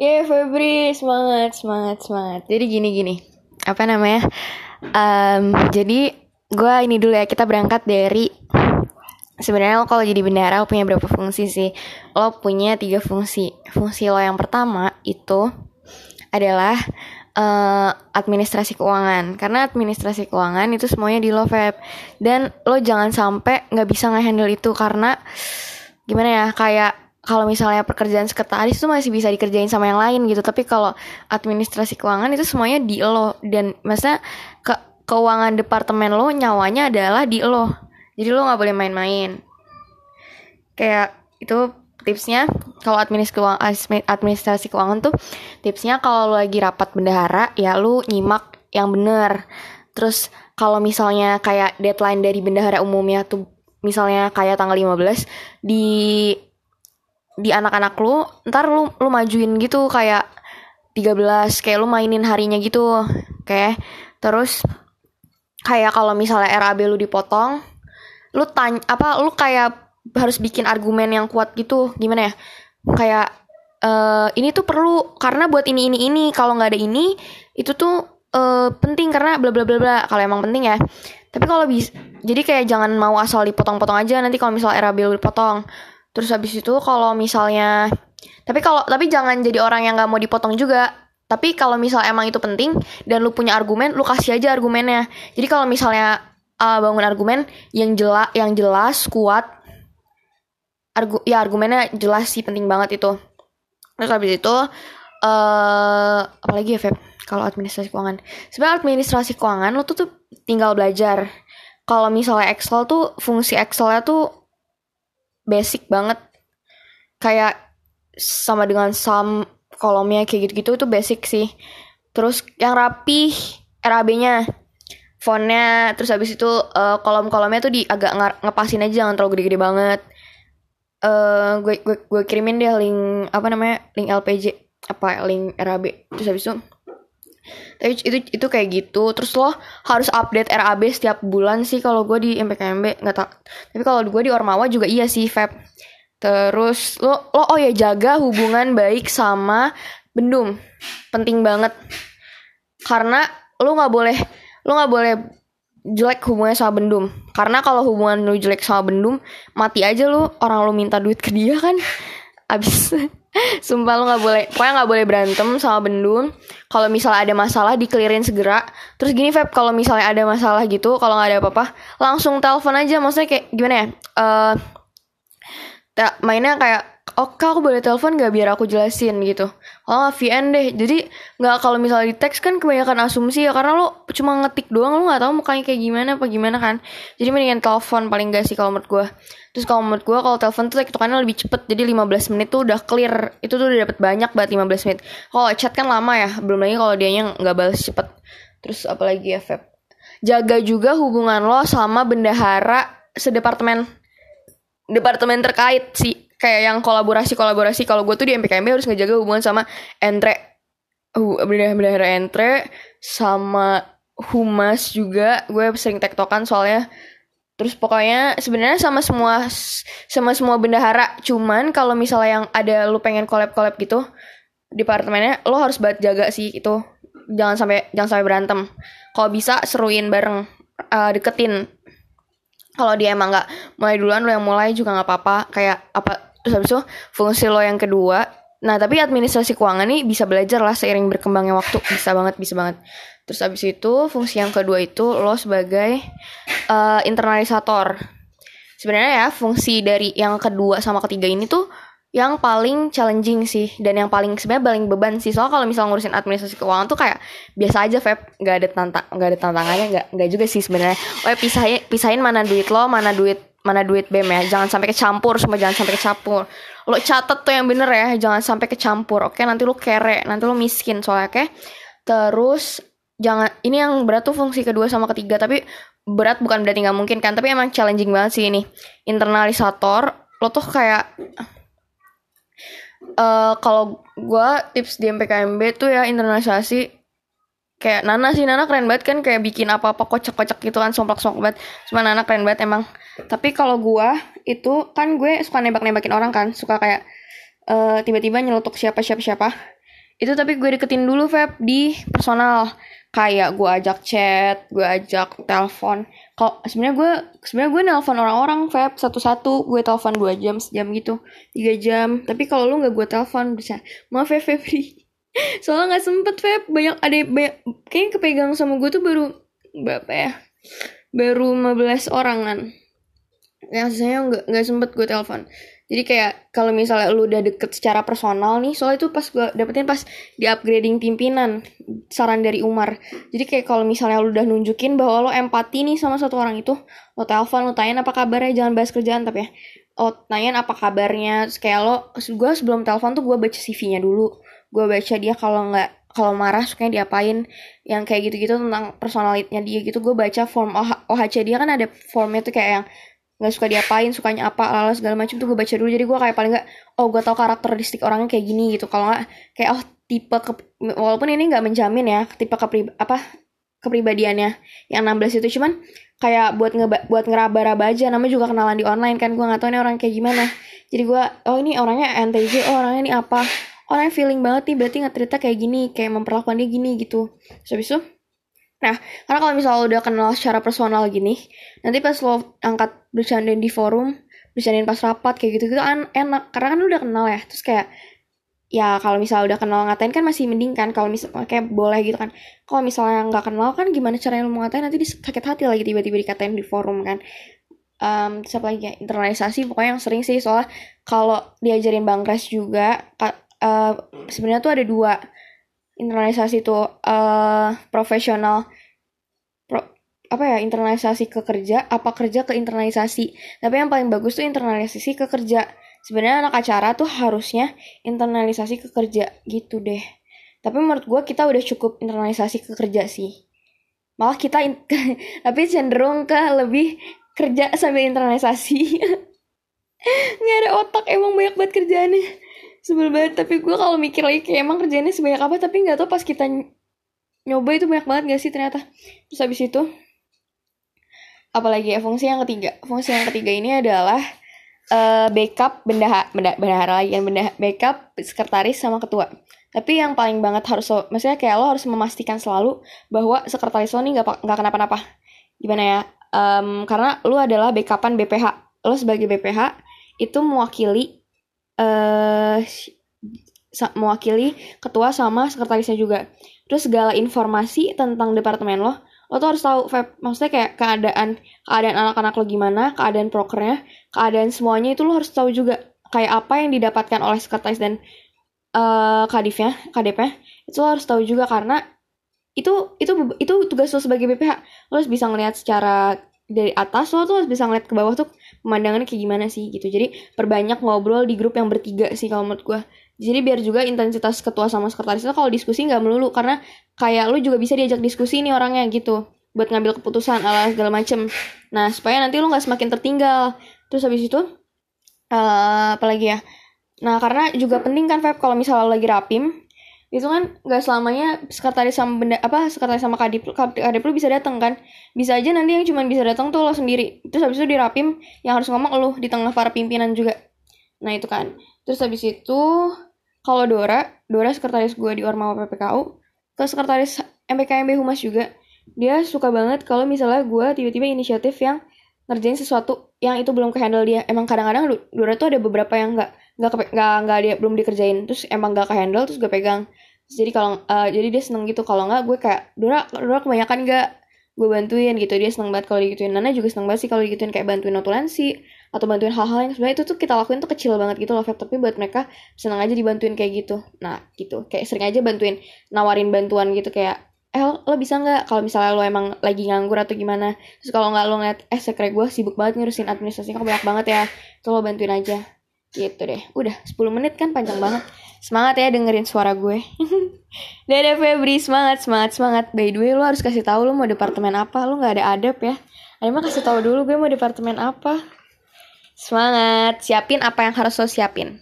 Yeay Febri, semangat, semangat, semangat. Jadi gini-gini, apa namanya? Um, jadi gue ini dulu ya, kita berangkat dari sebenarnya lo kalau jadi bendahara lo punya berapa fungsi sih? Lo punya tiga fungsi. Fungsi lo yang pertama itu adalah uh, administrasi keuangan karena administrasi keuangan itu semuanya di lo Feb dan lo jangan sampai nggak bisa ngehandle itu karena gimana ya kayak kalau misalnya pekerjaan sekretaris itu masih bisa dikerjain sama yang lain gitu. Tapi kalau administrasi keuangan itu semuanya di lo. Dan masa ke keuangan departemen lo nyawanya adalah di lo. Jadi lo nggak boleh main-main. Kayak itu tipsnya kalau administrasi administrasi keuangan tuh tipsnya kalau lo lagi rapat bendahara ya lo nyimak yang bener. Terus kalau misalnya kayak deadline dari bendahara umumnya tuh misalnya kayak tanggal 15 di di anak-anak lu ntar lu lu majuin gitu kayak 13 kayak lu mainin harinya gitu kayak terus kayak kalau misalnya RAB lu dipotong lu tanya apa lu kayak harus bikin argumen yang kuat gitu gimana ya? Kayak uh, ini tuh perlu karena buat ini ini ini kalau nggak ada ini itu tuh uh, penting karena bla bla bla bla kalau emang penting ya. Tapi kalau bisa jadi kayak jangan mau asal dipotong-potong aja nanti kalau misalnya RAB lu dipotong Terus habis itu kalau misalnya tapi kalau tapi jangan jadi orang yang nggak mau dipotong juga. Tapi kalau misal emang itu penting dan lu punya argumen, lu kasih aja argumennya. Jadi kalau misalnya uh, bangun argumen yang jelas yang jelas kuat argu ya argumennya jelas sih penting banget itu. Terus habis itu uh, apalagi ya Feb kalau administrasi keuangan. Sebenarnya administrasi keuangan lu tuh tuh tinggal belajar. Kalau misalnya Excel tuh fungsi Excelnya tuh basic banget. Kayak sama dengan sum kolomnya kayak gitu-gitu itu basic sih. Terus yang rapi RAB-nya fontnya terus habis itu uh, kolom-kolomnya tuh di agak ngepasin aja jangan terlalu gede-gede banget. Uh, gue gue gue kirimin deh link apa namanya link LPJ apa link RAB terus habis itu tapi itu itu kayak gitu. Terus lo harus update RAB setiap bulan sih kalau gue di MPKMB nggak tak tapi kalau gue di Ormawa juga iya sih Feb. Terus lo lo oh ya jaga hubungan baik sama bendum penting banget. Karena lo nggak boleh lo nggak boleh jelek hubungannya sama bendum karena kalau hubungan lo jelek sama bendum mati aja lo. Orang lo minta duit ke dia kan. Abis Sumpah lu gak boleh Pokoknya gak boleh berantem sama bendung Kalau misalnya ada masalah dikelirin segera. Terus gini Feb Kalau misalnya ada masalah gitu Kalau gak ada apa-apa Langsung telepon aja. Maksudnya kayak gimana ya? Uh, Mainnya kayak oh kak aku boleh telepon gak biar aku jelasin gitu? Oh nggak VN deh. Jadi nggak kalau misalnya di teks kan kebanyakan asumsi ya karena lo cuma ngetik doang lo nggak tahu mukanya kayak gimana apa gimana kan? Jadi mendingan telepon paling gak sih kalau menurut gue terus kalau menurut gue kalau telepon tuh kan lebih cepet jadi 15 menit tuh udah clear. Itu tuh udah dapat banyak banget 15 menit. Kalau chat kan lama ya belum lagi kalau dianya nggak balas cepet. Terus apalagi ya Feb? Jaga juga hubungan lo sama bendahara sedepartemen. Departemen terkait sih kayak yang kolaborasi kolaborasi kalau gue tuh di MPKMB harus ngejaga hubungan sama entre. Uh, bendahara entre sama humas juga gue sering tektokan soalnya. Terus pokoknya sebenarnya sama semua sama semua bendahara cuman kalau misalnya yang ada lu pengen collab gitu departemennya lo harus buat jaga sih itu. Jangan sampai jangan sampai berantem. Kalau bisa seruin bareng uh, deketin. Kalau dia emang nggak mulai duluan lo yang mulai juga nggak apa-apa. Kayak apa habis itu fungsi lo yang kedua nah tapi administrasi keuangan nih bisa belajar lah seiring berkembangnya waktu. Bisa banget bisa banget. Terus habis itu fungsi yang kedua itu lo sebagai uh, internalisator. Sebenarnya ya fungsi dari yang kedua sama ketiga ini tuh yang paling challenging sih dan yang paling sebenarnya paling beban sih. Soal kalau misalnya ngurusin administrasi keuangan tuh kayak biasa aja Feb. Nggak ada tantang nggak ada tantangannya nggak nggak juga sih sebenarnya. Oh pisahin pisahin mana duit lo mana duit mana duit BEM ya. Jangan sampai kecampur semua jangan sampai kecampur. Lo catet tuh yang bener ya jangan sampai kecampur oke? Nanti lo kere nanti lo miskin soalnya oke? Terus jangan ini yang berat tuh fungsi kedua sama ketiga tapi berat bukan berarti nggak mungkin kan? Tapi emang challenging banget sih ini. Internalisator lo tuh kayak uh, kalau gue tips di MPKMB tuh ya internalisasi. Kayak Nana sih Nana keren banget kan? Kayak bikin apa-apa kocak-kocak gitu kan somplak-somplak banget. Cuma Nana keren banget emang tapi kalau gue itu kan gue suka nembak-nembakin orang kan. Suka kayak uh, tiba-tiba nyelotok siapa siapa siapa. Itu tapi gue deketin dulu Feb di personal. Kayak gue ajak chat gue ajak telepon. Kalau sebenarnya gue sebenarnya gue nelpon orang-orang Feb. Satu-satu gue telepon dua jam sejam gitu. Tiga jam. Tapi kalau lu nggak gue telepon bisa. Maaf Feb. Febri soalnya nggak sempet Feb. Banyak ada banyak kayaknya kepegang sama gue tuh baru berapa ya? Baru 15 orang kan yang saya nggak nggak sempet gue telepon jadi kayak kalau misalnya lu udah deket secara personal nih, soalnya itu pas gue dapetin pas di upgrading pimpinan saran dari Umar. Jadi kayak kalau misalnya lu udah nunjukin bahwa lo empati nih sama satu orang itu, lo telepon, lo tanyain apa kabarnya, jangan bahas kerjaan tapi ya. Oh, tanyain apa kabarnya, terus kayak lo, gue sebelum telepon tuh gue baca CV-nya dulu. Gue baca dia kalau nggak kalau marah sukanya diapain yang kayak gitu-gitu tentang personalitnya dia gitu gue baca form OH, OHC dia kan ada formnya tuh kayak yang nggak suka diapain sukanya apa lala segala macam tuh gue baca dulu. Jadi gue kayak paling nggak oh gue tau karakteristik orangnya kayak gini gitu. Kalau nggak kayak oh tipe ke, walaupun ini nggak menjamin ya tipe keprib apa kepribadiannya yang 16 itu. Cuman kayak buat nge buat ngeraba-raba aja. Namanya juga kenalan di online kan gue nggak tahu ini orang kayak gimana. Jadi gue oh ini orangnya NTJ oh orangnya ini apa. Orangnya feeling banget nih berarti nggak cerita kayak gini kayak memperlakukan dia gini gitu. So, habis itu Nah, karena kalau misalnya udah kenal secara personal gini, nanti pas lo angkat bercandain di forum, bercandain pas rapat kayak gitu-gitu kan enak. Karena kan lo udah kenal ya. Terus kayak ya kalau misalnya udah kenal ngatain kan masih mending kan kalau misalnya kayak boleh gitu kan. Kalau misalnya nggak kenal kan gimana caranya lo mau ngatain nanti sakit hati lagi tiba-tiba dikatain di forum kan. Um, terus apa lagi ya, internalisasi pokoknya yang sering sih soalnya kalau diajarin Bang Kres juga uh, sebenarnya tuh ada dua internalisasi itu uh, profesional. Pro, apa ya internalisasi ke kerja apa kerja ke internalisasi. Tapi yang paling bagus tuh internalisasi ke kerja. Sebenarnya anak acara tuh harusnya internalisasi ke kerja gitu deh. Tapi menurut gue kita udah cukup internalisasi ke kerja sih. Malah kita tapi cenderung ke lebih kerja sambil internalisasi. Nggak ada otak emang banyak banget kerjaannya sebel banget tapi gue kalau mikir lagi kayak emang kerjanya sebanyak apa tapi nggak tau pas kita nyoba itu banyak banget gak sih ternyata. Terus habis itu apalagi ya fungsi yang ketiga. Fungsi yang ketiga ini adalah uh, backup bendahara benda, bendahara lagi kan benda backup sekretaris sama ketua. Tapi yang paling banget harus lo, maksudnya kayak lo harus memastikan selalu bahwa sekretaris lo nih nggak nggak kenapa-napa. Gimana ya? Um, karena lo adalah backupan BPH lo sebagai BPH itu mewakili uh, mewakili ketua sama sekretarisnya juga. Terus segala informasi tentang departemen lo, lo tuh harus tahu, maksudnya kayak keadaan keadaan anak-anak lo gimana, keadaan prokernya, keadaan semuanya itu lo harus tahu juga. Kayak apa yang didapatkan oleh sekretaris dan uh, kadifnya, kadepnya, itu lo harus tahu juga karena itu itu itu tugas lo sebagai BPH lo harus bisa ngelihat secara dari atas lo tuh harus bisa ngeliat ke bawah tuh pemandangannya kayak gimana sih gitu. Jadi perbanyak ngobrol di grup yang bertiga sih kalau menurut gue jadi biar juga intensitas ketua sama sekretaris itu kalau diskusi nggak melulu karena kayak lu juga bisa diajak diskusi nih orangnya gitu. Buat ngambil keputusan ala segala macem. Nah supaya nanti lu nggak semakin tertinggal. Terus habis itu uh, apalagi ya? Nah karena juga penting kan Feb kalau misalnya lo lagi rapim itu kan nggak selamanya sekretaris sama benda apa sekretaris sama kadip kadip lu bisa datang kan? Bisa aja nanti yang cuma bisa datang tuh lo sendiri. Terus habis itu dirapim yang harus ngomong lo di tengah para pimpinan juga. Nah itu kan. Terus habis itu kalau Dora Dora sekretaris gue di Ormawa PPKU ke sekretaris MPKMB Humas juga. Dia suka banget kalau misalnya gue tiba-tiba inisiatif yang ngerjain sesuatu yang itu belum ke handle dia. Emang kadang-kadang Dora tuh ada beberapa yang nggak nggak nggak nggak dia belum dikerjain. Terus emang gak ke handle terus gue pegang. Terus jadi kalau uh, jadi dia seneng gitu. Kalau nggak gue kayak Dora Dora kebanyakan nggak? Gue bantuin gitu. Dia seneng banget kalau digituin. Nana juga seneng banget sih kalau digituin. Kayak bantuin notulensi atau bantuin hal-hal yang sebenarnya itu tuh kita lakuin tuh kecil banget gitu loh tapi buat mereka seneng aja dibantuin kayak gitu. Nah gitu. Kayak sering aja bantuin nawarin bantuan gitu. Kayak eh lo bisa nggak kalau misalnya lo emang lagi nganggur atau gimana? Terus kalau nggak lo ngeliat eh sekre gue sibuk banget ngurusin administrasi kok banyak banget ya? Tuh lo bantuin aja Gitu deh. Udah 10 menit kan panjang banget. Semangat ya dengerin suara gue. Dadah Febri, semangat, semangat, semangat. By the way, lu harus kasih tahu lu mau departemen apa. Lu nggak ada adab ya. Ada mah kasih tahu dulu gue mau departemen apa. Semangat, siapin apa yang harus lo siapin.